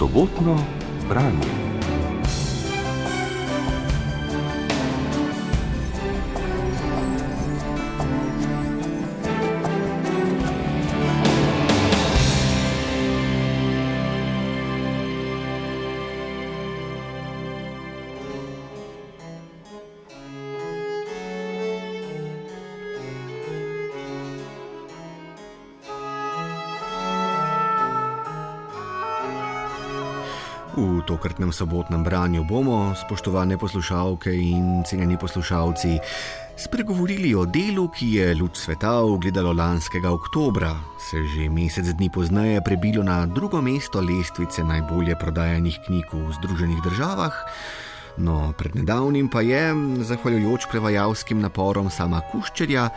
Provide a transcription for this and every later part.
sobotno branje. Tokratnem sobotnem branju bomo, spoštovane poslušalke in cenjeni poslušalci, spregovorili o delu, ki je luč sveta ugledalo lanskega oktobra, se že mesec dni pozneje prebilo na drugo mesto lestvice najbolje prodajanih knjig v Združenih državah. No, pred nedavnim pa je, zahvaljujoč prevajalskim naporom sama Kuščerja,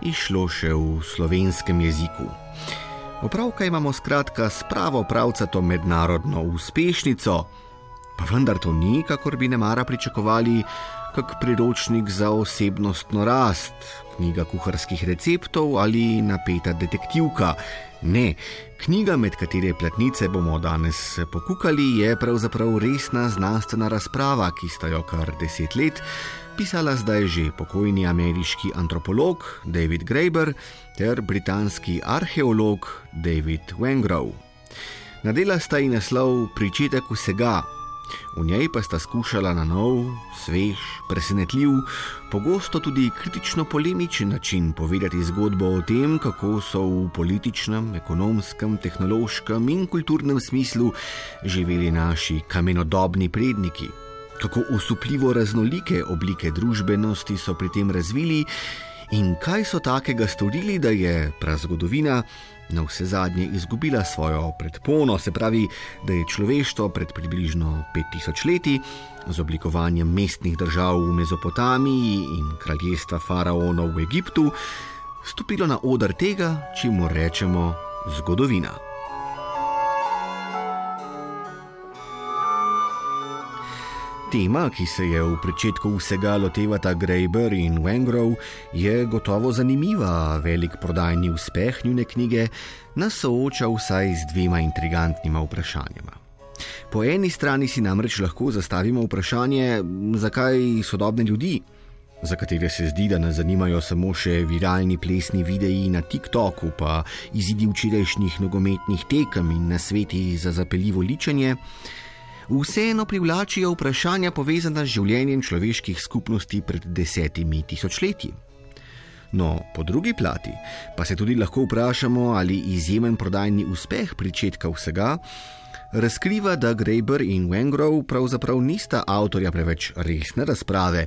išlo še v slovenskem jeziku. Opravka imamo skratka s pravo pravcato mednarodno uspešnico, pa vendar to ni, kakor bi ne mara pričakovali, kak priročnik za osebnostno rast, knjiga kuharskih receptov ali napeta detektivka. Ne, knjiga, med katere platnice bomo danes pokukali, je pravzaprav resna znanstvena razprava, ki sta jo kar deset let pisala zdaj že pokojni ameriški antropolog David Graeber ter britanski arheolog David Wengrow. Nadela sta ji naslov Pričetek vsega, v njej pa sta skušala na nov, svež, presenetljiv, pogosto tudi kritično polemičen način povedati zgodbo o tem, kako so v političnem, ekonomskem, tehnološkem in kulturnem smislu živeli naši kamenodobni predniki. Kako usupljivo raznolike oblike družbenosti so pri tem razvili in kaj so takega storili, da je prazgodovina na vse zadnje izgubila svojo predpono, se pravi, da je človeštvo pred približno 5000 leti z oblikovanjem mestnih držav v Mezopotamiji in kraljestva faraonov v Egiptu stopilo na odr tega, čemu rečemo zgodovina. Tema, ki se je v začetku vsega lotevata Graeber in Wengrow, je gotovo zanimiva. Velik prodajni uspeh njune knjige nas sooča vsaj z dvema intrigantnima vprašanjima. Po eni strani si namreč lahko zastavimo vprašanje, zakaj sodobne ljudi, za katere se zdi, da nas zanimajo samo še viralni plesni videi na TikToku, pa izidi včerajšnjih nogometnih tekem in na sveti za zapeljivo ličenje vseeno privlačijo vprašanja povezana z življenjem človeških skupnosti pred desetimi tisočletji. No, po drugi plati pa se tudi lahko vprašamo, ali izjemen prodajni uspeh pričetka vsega razkriva, da Graeber in Wengrow pravzaprav nista avtorja preveč resne razprave,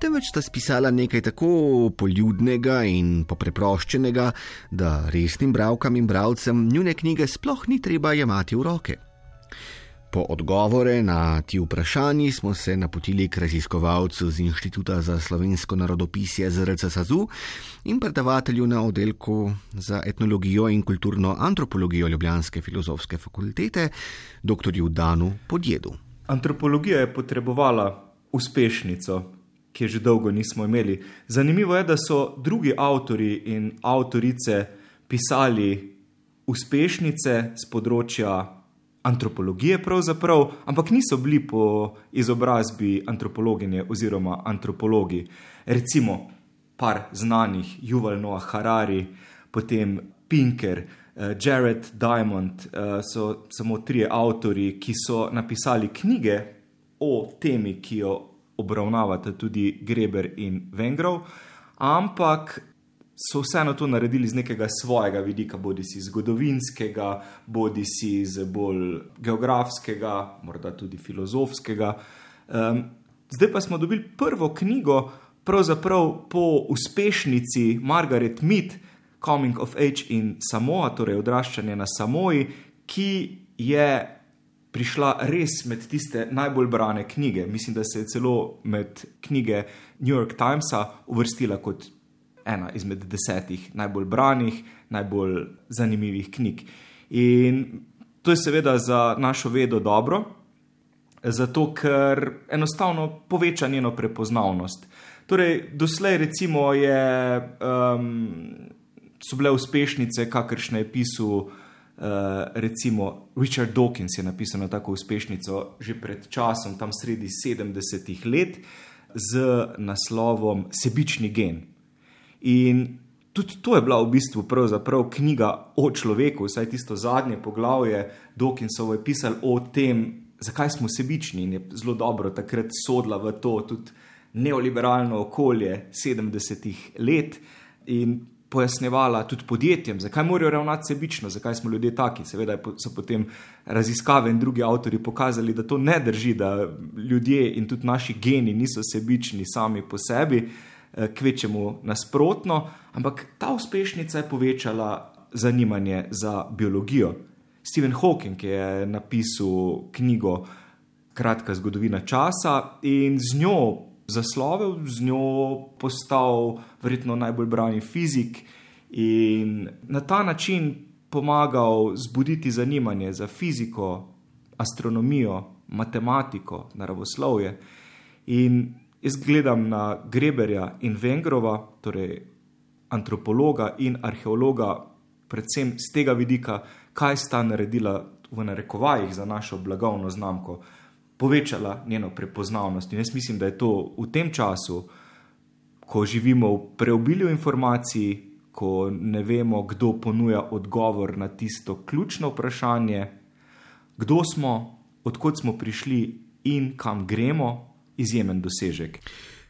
temveč sta spisala nekaj tako poljudnega in popreproščenega, da resnim bravkam in bravcem njune knjige sploh ni treba jemati v roke. Po odgovore na ti vprašanji smo se napotili k raziskovalcu z Inštituta za slovensko narodopisje ZRC SAZU in predavatelju na oddelku za etnologijo in kulturno antropologijo Ljubljanske filozofske fakultete, dr. Danu Podjedu. Antropologija je potrebovala uspešnico, ki je že dolgo nismo imeli. Zanimivo je, da so drugi avtori in avtorice pisali uspešnice z področja antropologije, ampak niso bili po izobrazbi antropologinje oziroma antropologi. Recimo, par znanih, Juval Noah Harari, potem Pinker, uh, Jared Diamond, uh, so samo tri avtori, ki so napisali knjige o temi, ki jo obravnavata tudi Greber in Vengrov, ampak so vseeno to naredili z nekega svojega vidika, bodi si zgodovinskega, bodi si z bolj geografskega, morda tudi filozofskega. Um, zdaj pa smo dobili prvo knjigo, pravzaprav po uspešnici Margaret Mead, Coming of Age in Samoa, torej odraščanje na Samoji, ki je. Prišla res med tiste najbolj brane knjige. Mislim, da se je celo med knjige New York Timesa uvrstila kot ena izmed desetih najbolj branih, najbolj zanimivih knjig. In to je seveda za našo vedo dobro, zato ker enostavno poveča njeno prepoznavnost. Torej, doslej recimo je, um, so bile uspešnice, kakršne je pisal recimo Richard Dawkins je napisal na tako uspešnico že pred časom, tam sredi 70-ih let, z naslovom Sebični gen. In tudi to je bila v bistvu knjiga o človeku, vsaj tisto zadnje poglavje Dawkinsovo je pisal o tem, zakaj smo sebični in je zelo dobro takrat sodla v to tudi neoliberalno okolje 70-ih let in pojasnevala tudi podjetjem, zakaj morajo ravnati sebično, zakaj smo ljudje taki. Seveda so potem raziskave in drugi avtori pokazali, da to ne drži, da ljudje in tudi naši geni niso sebični sami po sebi, eh, kvečemu nasprotno, ampak ta uspešnica je povečala zanimanje za biologijo. Stephen Hawking je napisal knjigo Kratka zgodovina časa in z njo zaslovel, z njo postal verjetno najbolj branjen fizik in na ta način pomagal zbuditi zanimanje za fiziko, astronomijo, matematiko, naravoslovje. In jaz gledam na Greberja in Vengrova, torej antropologa in arheologa, predvsem z tega vidika, kaj sta naredila v narekovajih za našo blagovno znamko povečala njeno prepoznavnost. In jaz mislim, da je to v tem času, ko živimo v preobilju informacij, ko ne vemo, kdo ponuja odgovor na tisto ključno vprašanje, kdo smo, odkot smo prišli in kam gremo, izjemen dosežek.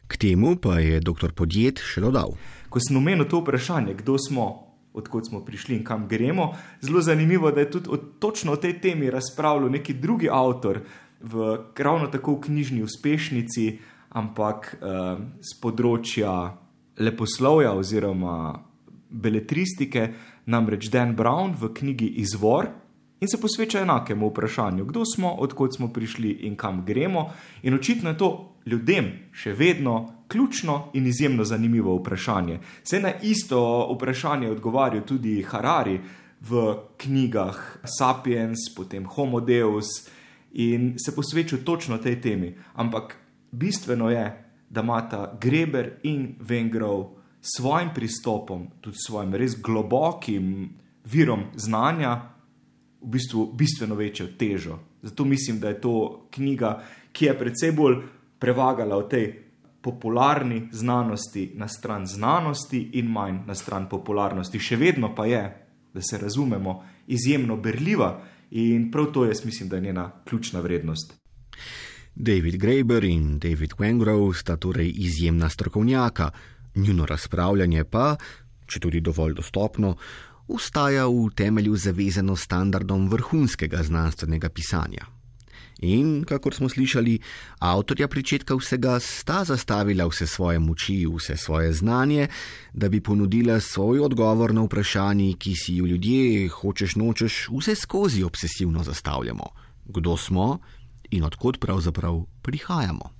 K temu pa je dr. Podjet še dodal. Ko sem omenil to vprašanje, kdo smo, odkot smo prišli in kam gremo, zelo zanimivo, da je tudi o, točno o tej temi razpravljal neki drugi avtor, v ravno tako v knjižni uspešnici, ampak uh, z področja leposlovja oziroma beletristike, namreč Dan Brown v knjigi Izvor in se posveča enakemu vprašanju, kdo smo, odkot smo prišli in kam gremo. In očitno je to ljudem še vedno ključno in izjemno zanimivo vprašanje. Se na isto vprašanje odgovarja tudi Harari v knjigah Sapiens, potem Homo Deus in se posvečal točno tej temi. Ampak bistveno je, da imata Greber in Vengrov s svojim pristopom, tudi s svojim res globokim virom znanja, v bistvu bistveno večjo težo. Zato mislim, da je to knjiga, ki je predvsej bolj prevagala v tej popularni znanosti na stran znanosti in manj na stran popularnosti. Še vedno pa je, da se razumemo, izjemno berljiva. In prav to jaz mislim, da je njena ključna vrednost. David Graeber in David Wengrow sta torej izjemna strokovnjaka, njuno razpravljanje pa, če tudi dovolj dostopno, ustaja v temelju zavezano standardom vrhunskega znanstvenega pisanja. In, kakor smo slišali, avtorja pričetka vsega sta zastavila vse svoje moči, vse svoje znanje, da bi ponudila svoj odgovor na vprašanje, ki si jo ljudje, hočeš nočeš, vse skozi obsesivno zastavljamo: kdo smo in odkot pravzaprav prihajamo.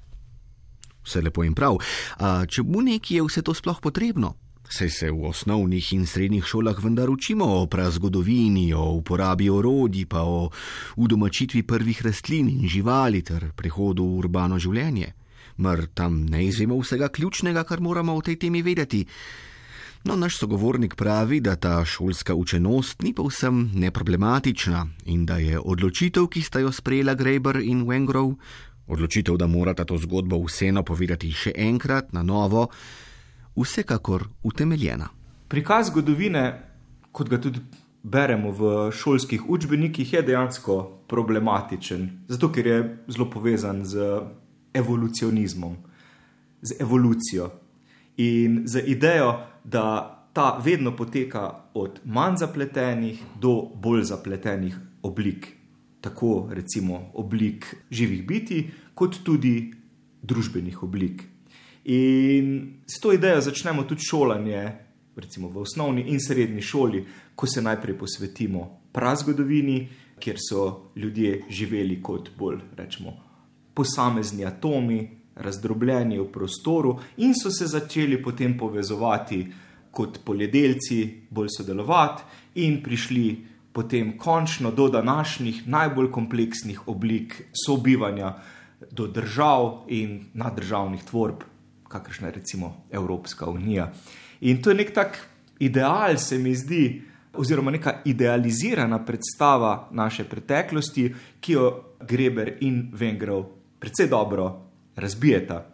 Vse lepo in prav, a če bo nekje vse to sploh potrebno? Saj se v osnovnih in srednjih šolah vendar učimo o prazgodovini, o uporabi orodij, pa o udomačitvi prvih rastlin in živali ter prehodu v urbano življenje. Mar tam ne izvemo vsega ključnega, kar moramo o tej temi vedeti? No, naš sogovornik pravi, da ta šolska učenost ni povsem neproblematična in da je odločitev, ki sta jo sprejela Graeber in Wengrove, odločitev, da morata to zgodbo vseeno povedati še enkrat na novo, vsekakor utemeljena. Prikaz zgodovine, kot ga tudi beremo v šolskih učbenikih, je dejansko problematičen, zato ker je zelo povezan z evolucionizmom, z evolucijo in z idejo, da ta vedno poteka od manj zapletenih do bolj zapletenih oblik. Tako recimo oblik živih biti, kot tudi družbenih oblik. In s to idejo začnemo tudi šolanje, recimo v osnovni in srednji šoli, ko se najprej posvetimo prazgodovini, kjer so ljudje živeli kot bolj rečemo, posamezni atomi, razdrobljeni v prostoru, in so se začeli potem povezovati kot poljedelci, bolj sodelovati, in prišli potem končno do današnjih najbolj kompleksnih oblik sobivanja, do držav in naddržavnih tvorb kakršna je recimo Evropska unija. In to je nek tak ideal, se mi zdi, oziroma neka idealizirana predstava naše preteklosti, ki jo Greber in Vengrov precej dobro razbijeta.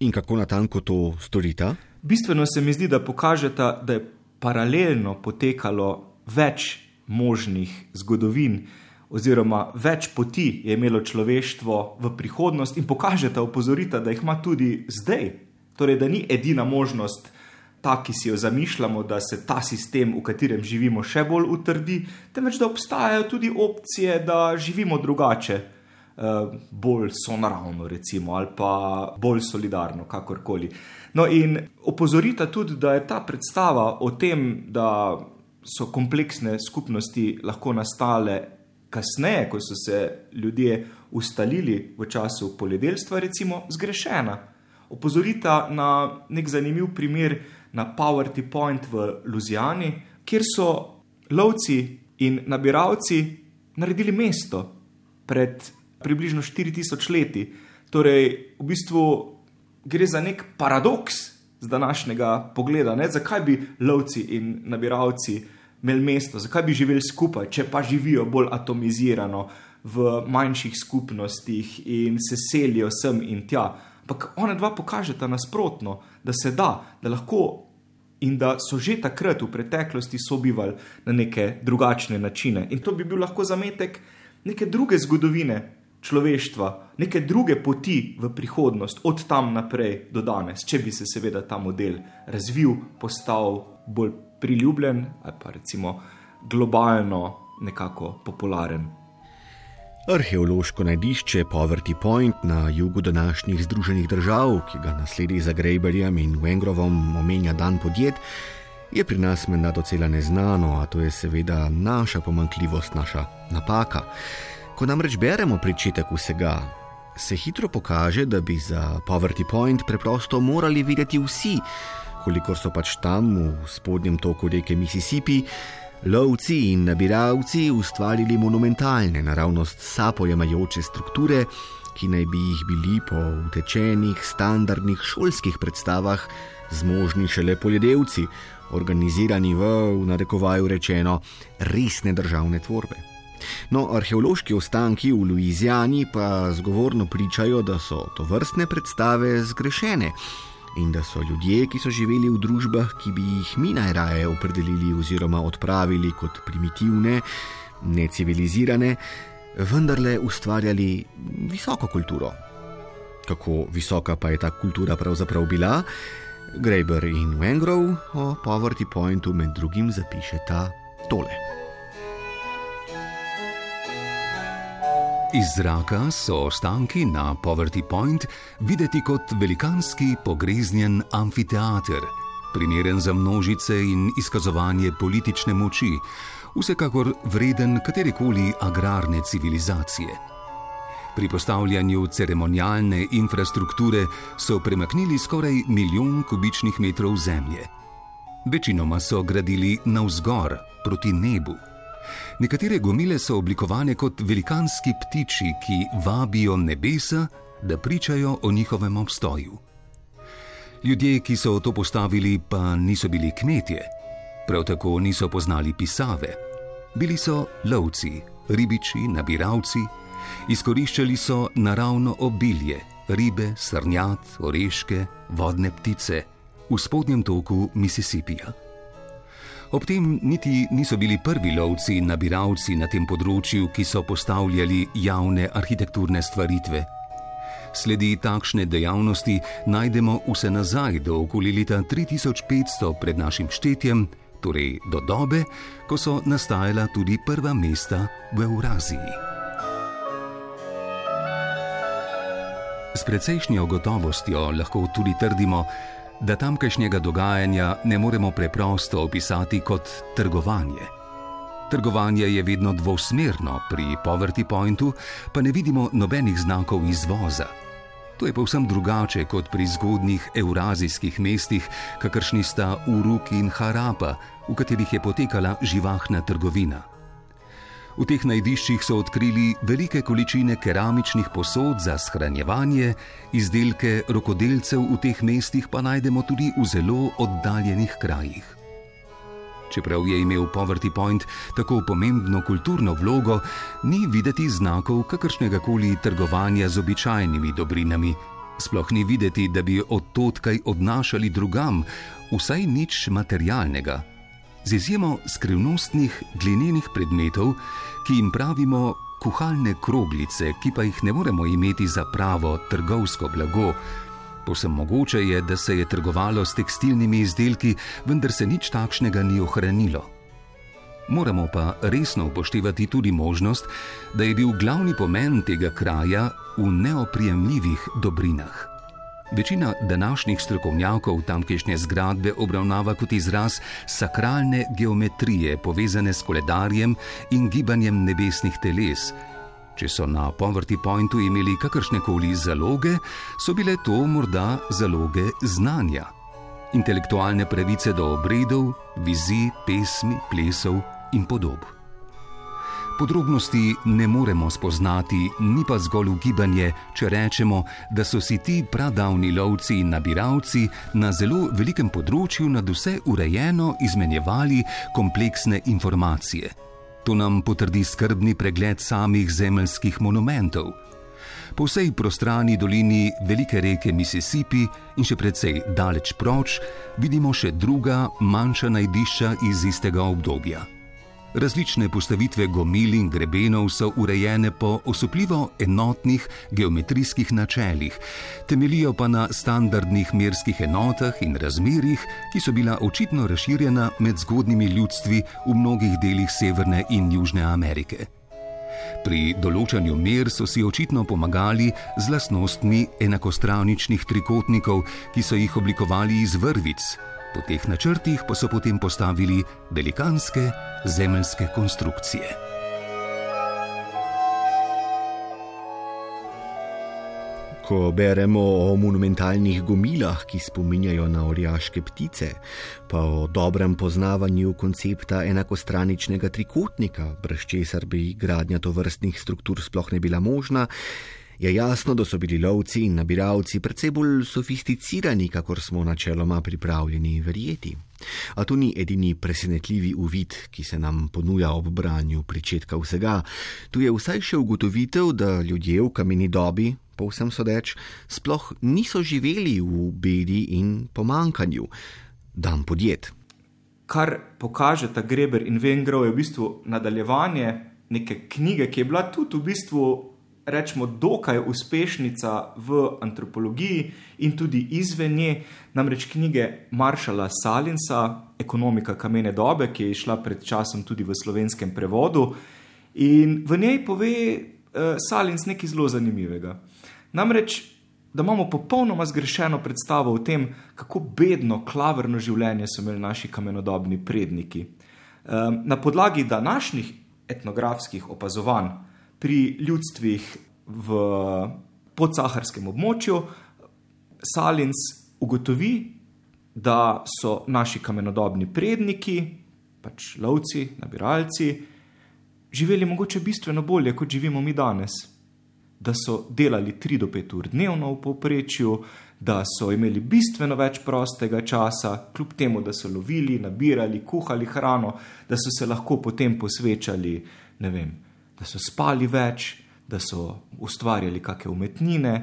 In kako natanko to storita? Bistveno se mi zdi, da pokažeta, da je paralelno potekalo več možnih zgodovin, oziroma več poti je imelo človeštvo v prihodnost, in pokažeta, opozorita, da jih ima tudi zdaj. Torej, da ni edina možnost ta, ki si jo zamišljamo, da se ta sistem, v katerem živimo, še bolj utrdi, temveč da obstajajo tudi opcije, da živimo drugače. Eh, bolj sonaravno, recimo, ali pa bolj solidarno, kakorkoli. No, in opozorita tudi, da je ta predstava o tem, da so kompleksne skupnosti lahko nastale kasneje, ko so se ljudje ustalili v času poljedelstva, recimo, zgrešena. Opozorita na nek zanimiv primer na Poverty Point v Luzijani, kjer so lovci in nabiralci naredili mesto pred približno 4000 leti. Torej, v bistvu gre za nek paradoks z današnjega pogleda. Ne? Zakaj bi lovci in nabiralci imeli mesto, zakaj bi živeli skupaj, če pa živijo bolj atomizirano v manjših skupnostih in se selijo sem in tja. Ampak ona dva pokažeta nasprotno, da se da, da lahko. In da so že takrat v preteklosti sobivali na neke drugačne načine. In to bi bil lahko zametek neke druge zgodovine, človeštva, neke druge poti v prihodnost, od tam naprej do danes, če bi se seveda ta model razvil, postal bolj priljubljen ali pa recimo globalno nekako popularen. Arheološko najdišče Poverty Point na jugu današnjih Združenih držav, ki ga nasledi za Grejberjem in Wengrovom omenja dan podjet, je pri nas menda docela neznano, a to je seveda naša pomankljivost, naša napaka. Ko namreč beremo pričetek vsega, se hitro pokaže, da bi za Poverty Point preprosto morali videti vsi, kolikor so pač tam v spodnjem toku reke Mississippi, lovci in nabiralci ustvarili monumentalne, naravnost sapojemajoče strukture, ki naj bi jih bili po utečenih, standardnih šolskih predstavah zmožni šele poljedelci, organizirani v, v narekovaju rečeno, resne državne tvorbe. No, arheološki ostanki v Louisiani pa zgovorno pričajo, da so to vrstne predstave zgrešene in da so ljudje, ki so živeli v družbah, ki bi jih mi najraje opredelili oziroma odpravili kot primitivne, necivilizirane, vendarle ustvarjali visoko kulturo. Kako visoka pa je ta kultura pravzaprav bila? Graeber in Wengrove o Poverty Pointu med drugim zapišeta tole. Iz zraka so ostanki na Poverty Point videti kot velikanski pogreznjen amfiteater, primeren za množice in izkazovanje politične moči, vsekakor vreden katerekoli agrarne civilizacije. Pri postavljanju ceremonialne infrastrukture so premaknili skoraj milijon kubičnih metrov zemlje. Večinoma so gradili navzgor, proti nebu. Nekatere gomile so oblikovane kot velikanski ptiči, ki vabijo nebesa, da pričajo o njihovem obstoju. Ljudje, ki so to postavili, pa niso bili kmetje, prav tako niso poznali pisave. Bili so lovci, ribiči, nabiralci, izkoriščali so naravno obilje, ribe, srnjat, oreške, vodne ptice v spodnjem toku Mississippija. Ob tem niti niso bili prvi lovci in nabiralci na tem področju, ki so postavljali javne arhitekturne stvaritve. Sledi takšne dejavnosti najdemo vse nazaj do okoli leta 3500 pred našim štetjem, torej do dobe, ko so nastajala tudi prva mesta v Euraziji. S precejšnjo gotovostjo lahko tudi trdimo, da tamkajšnjega dogajanja ne moremo preprosto opisati kot trgovanje. Trgovanje je vedno dvosmerno, pri Poverty Pointu pa ne vidimo nobenih znakov izvoza. To je povsem drugače kot pri zgodnjih evrazijskih mestih, kakršni sta Uruk in Harapa, v katerih je potekala živahna trgovina. V teh najdiščih so odkrili velike količine keramičnih posod za shranjevanje, izdelke rokodelcev v teh mestih pa najdemo tudi v zelo oddaljenih krajih. Čeprav je imel Poverty Point tako pomembno kulturno vlogo, ni videti znakov kakršnega koli trgovanja z običajnimi dobrinami. Sploh ni videti, da bi od tod kaj odnašali drugam, vsaj nič materialnega. Z izjemo skrivnostnih glinenih predmetov, ki jim pravimo kuhalne kroglice, ki pa jih ne moremo imeti za pravo trgovsko blago. Posem mogoče je, da se je trgovalo s tekstilnimi izdelki, vendar se nič takšnega ni ohranilo. Moramo pa resno upoštevati tudi možnost, da je bil glavni pomen tega kraja v neoprijemljivih dobrinah. Večina današnjih strokovnjakov tamkajšnje zgradbe obravnava kot izraz sakralne geometrije, povezane s koledarjem in gibanjem nebesnih teles. Če so na Poverty Pointu imeli kakršne koli zaloge, so bile to morda zaloge znanja. Intelektualne pravice do obredov, vizij, pesmi, plesov in podob. Podrobnosti ne moremo spoznati, ni pa zgolj ugibanje, če rečemo, da so si ti pradavni lovci in nabiralci na zelo velikem področju nad vse urejeno izmenjevali kompleksne informacije. To nam potrdi skrbni pregled samih zemeljskih monumentov. Po vsej prostrani dolini velike reke Mississippi in še precej daleč proč vidimo še druga, manjša najdišča iz istega obdobja. Različne postavitve gomil in grebenov so urejene po osupljivo enotnih geometrijskih načelih, temelijo pa na standardnih merskih enotah in razmerjih, ki so bila očitno razširjena med zgodnimi ljudstvi v mnogih delih Severne in Južne Amerike. Pri določanju mer so si očitno pomagali z lastnostmi enakostraničnih trikotnikov, ki so jih oblikovali iz vrvic, Po teh načrtih pa so potem postavili velikanske zemeljske konstrukcije. Ko beremo o monumentalnih gomilah, ki spominjajo na orjaške ptice, pa o dobrem poznavanju koncepta enakostraničnega trikotnika, brez česar bi gradnja tovrstnih struktur sploh ne bila možna, je jasno, da so bili lovci in nabiralci precej bolj sofisticirani, kakor smo načeloma pripravljeni verjeti. A to ni edini presenetljivi uvid, ki se nam ponuja ob branju pričetka vsega. Tu je vsaj še ugotovitev, da ljudje v kameni dobi, povsem sodeč, sploh niso živeli v bedi in pomankanju. Dan podjet. Kar pokaže ta Greber in Vengrov, je v bistvu nadaljevanje neke knjige, ki je bila tudi v bistvu rečemo, dokaj uspešnica v antropologiji in tudi izven nje, namreč knjige Maršala Salinsa, Ekonomika kamene dobe, ki je išla pred časom tudi v slovenskem prevodu. In v njej pove uh, Salins nekaj zelo zanimivega. Namreč, da imamo popolnoma zgrešeno predstavo o tem, kako bedno, klavrno življenje so imeli naši kamenodobni predniki. Um, na podlagi današnjih etnografskih opazovanj, pri ljudstvih v podsaharskem območju, Salins ugotovi, da so naši kamenodobni predniki, pač lovci, nabiralci, živeli mogoče bistveno bolje, kot živimo mi danes. Da so delali 3 do 5 ur dnevno v povprečju, da so imeli bistveno več prostega časa, kljub temu, da so lovili, nabirali, kuhali hrano, da so se lahko potem posvečali, ne vem, da so spali več, da so ustvarjali kakšne umetnine,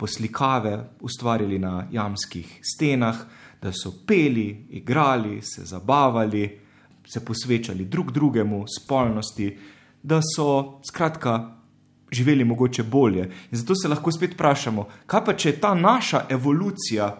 poslikave, ustvarjali na jamskih stenah, da so peli, igrali, se zabavali, se posvečali drug drugemu, spolnosti, da so skratka živeli mogoče bolje. In zato se lahko spet vprašamo, kaj pa če je ta naša evolucija.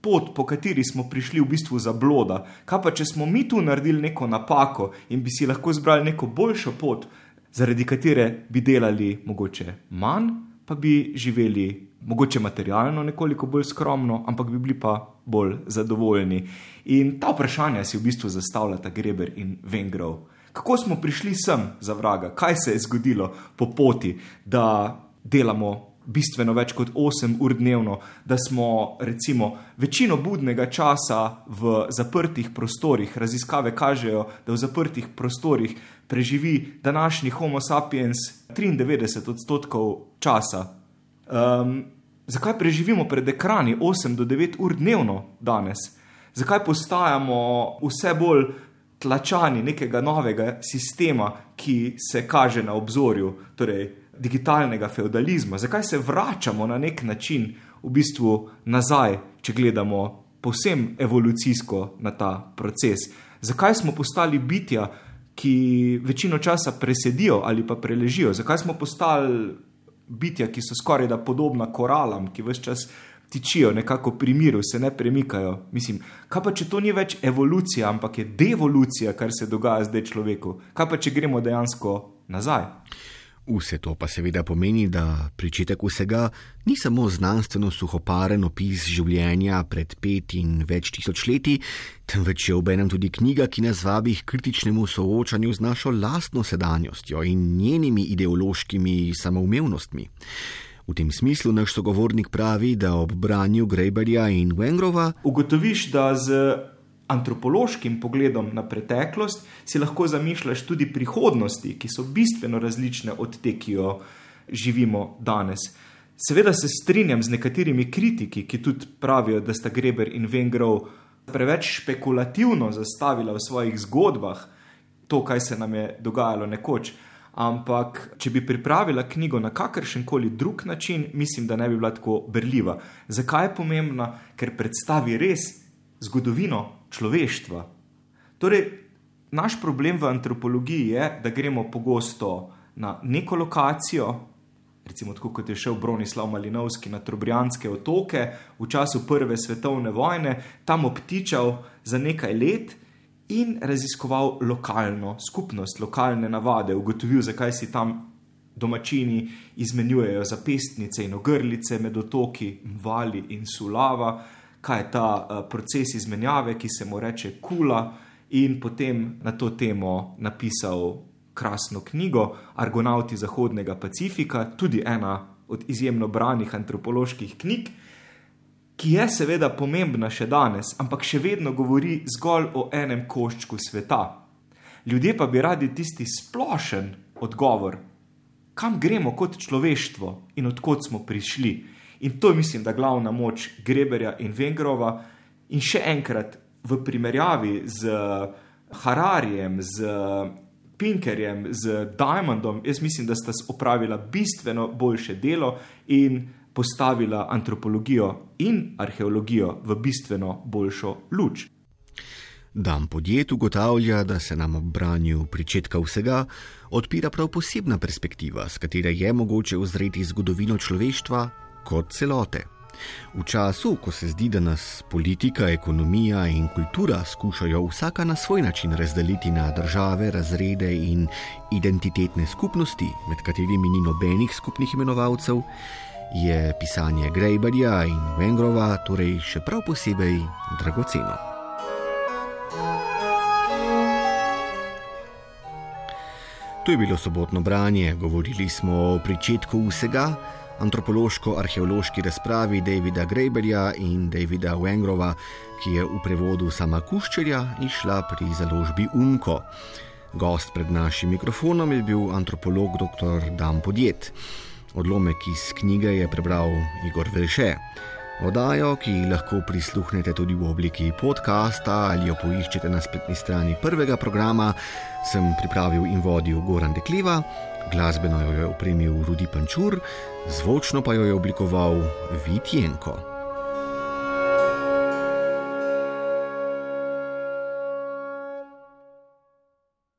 Pot, po kateri smo prišli v bistvu za bloda, kaj pa če smo mi tu naredili neko napako in bi si lahko izbrali neko boljšo pot, zaradi katere bi delali mogoče manj, pa bi živeli mogoče materialno nekoliko bolj skromno, ampak bi bili pa bolj zadovoljni. In ta vprašanja si v bistvu zastavljata Greber in Vengrov. Kako smo prišli sem za vraga, kaj se je zgodilo po poti, da delamo bistveno več kot 8 ur dnevno, da smo recimo večino budnega časa v zaprtih prostorih. Raziskave kažejo, da v zaprtih prostorih preživi današnji Homo sapiens 93 odstotkov časa. Um, zakaj preživimo pred ekrani 8 do 9 ur dnevno danes? Zakaj postajamo vse bolj tlačani nekega novega sistema, ki se kaže na obzorju, torej digitalnega feudalizma. Zakaj se vračamo na nek način v bistvu nazaj, če gledamo povsem evolucijsko na ta proces? Zakaj smo postali bitja, ki večino časa presedijo ali pa preležijo? Zakaj smo postali bitja, ki so skoraj da podobna koralam, ki vse čas tičijo nekako pri miru, se ne premikajo. Mislim, kaj pa če to ni več evolucija, ampak je devolucija, kar se dogaja zdaj človeku? Kaj pa če gremo dejansko nazaj? Vse to pa seveda pomeni, da pričetek vsega ni samo znanstveno suhoparen opis življenja pred pet in več tisoč leti, temveč je obenem tudi knjiga, ki nas vabi k kritičnemu soočanju z našo lastno sedanjostjo in njenimi ideološkimi samoumevnostmi. V tem smislu naš sogovornik pravi, da ob branju Greberja in Wengrova ugotoviš, da z antropološkim pogledom na preteklost si lahko zamišljaš tudi prihodnosti, ki so bistveno različne od te, ki jo živimo danes. Seveda se strinjam z nekaterimi kritiki, ki tudi pravijo, da sta Greber in Wengrov preveč špekulativno zastavila v svojih zgodbah to, kaj se nam je dogajalo nekoč. Ampak, če bi pripravila knjigo na kakršen koli drug način, mislim, da ne bi bila tako berljiva. Zakaj je pomembna? Ker predstavi res zgodovino človeštva. Torej, naš problem v antropologiji je, da gremo pogosto na neko lokacijo, recimo tako kot je šel Bronislav Malinovski na Trobrijanske otoke v času Prve svetovne vojne, tam obtičal za nekaj let in raziskoval lokalno skupnost, lokalne navade, ugotovil, zakaj si tam domačini izmenjujejo zapestnice in ogrlice med otoki, vali in sulava, kaj je ta uh, proces izmenjave, ki se mu reče kula, in potem na to temo napisal krasno knjigo Argonauti Zahodnega Pacifika, tudi ena od izjemno branih antropoloških knjig ki je seveda pomembna še danes, ampak še vedno govori zgolj o enem koščku sveta. Ljudje pa bi radi tisti splošen odgovor, kam gremo kot človeštvo in odkot smo prišli. In to je, mislim, da glavna moč Greberja in Vengrova. In še enkrat, v primerjavi z Hararijem, z Pinkerjem, z Diamondom, jaz mislim, da sta opravila bistveno boljše delo in postavila antropologijo in arheologijo v bistveno boljšo luč. Dan podjet ugotavlja, da se nam ob branju pričetka vsega odpira prav posebna perspektiva, s katero je mogoče ozreti zgodovino človeštva kot celote. V času, ko se zdi, da nas politika, ekonomija in kultura skušajo vsaka na svoj način razdeliti na države, razrede in identitetne skupnosti, med katerimi ni nobenih skupnih imenovalcev, je pisanje Grejbarja in Vengrova torej še prav posebej dragoceno. To je bilo sobotno branje, govorili smo o pričetku vsega, antropološko-arheološki razpravi Davida Grejbarja in Davida Wengrova, ki je v prevodu sama Kuščerja išla pri založbi Unko. Gost pred našim mikrofonom je bil antropolog dr. Dan Podjet. Odlomek iz knjige je prebral Igor Velše. Odajo, ki lahko prisluhnete tudi v obliki podcasta ali jo poiščete na spletni strani prvega programa, sem pripravil in vodil Goran Dekliva, glasbeno jo je opremil Rudi Pančur, zvočno pa jo je oblikoval Vitjenko.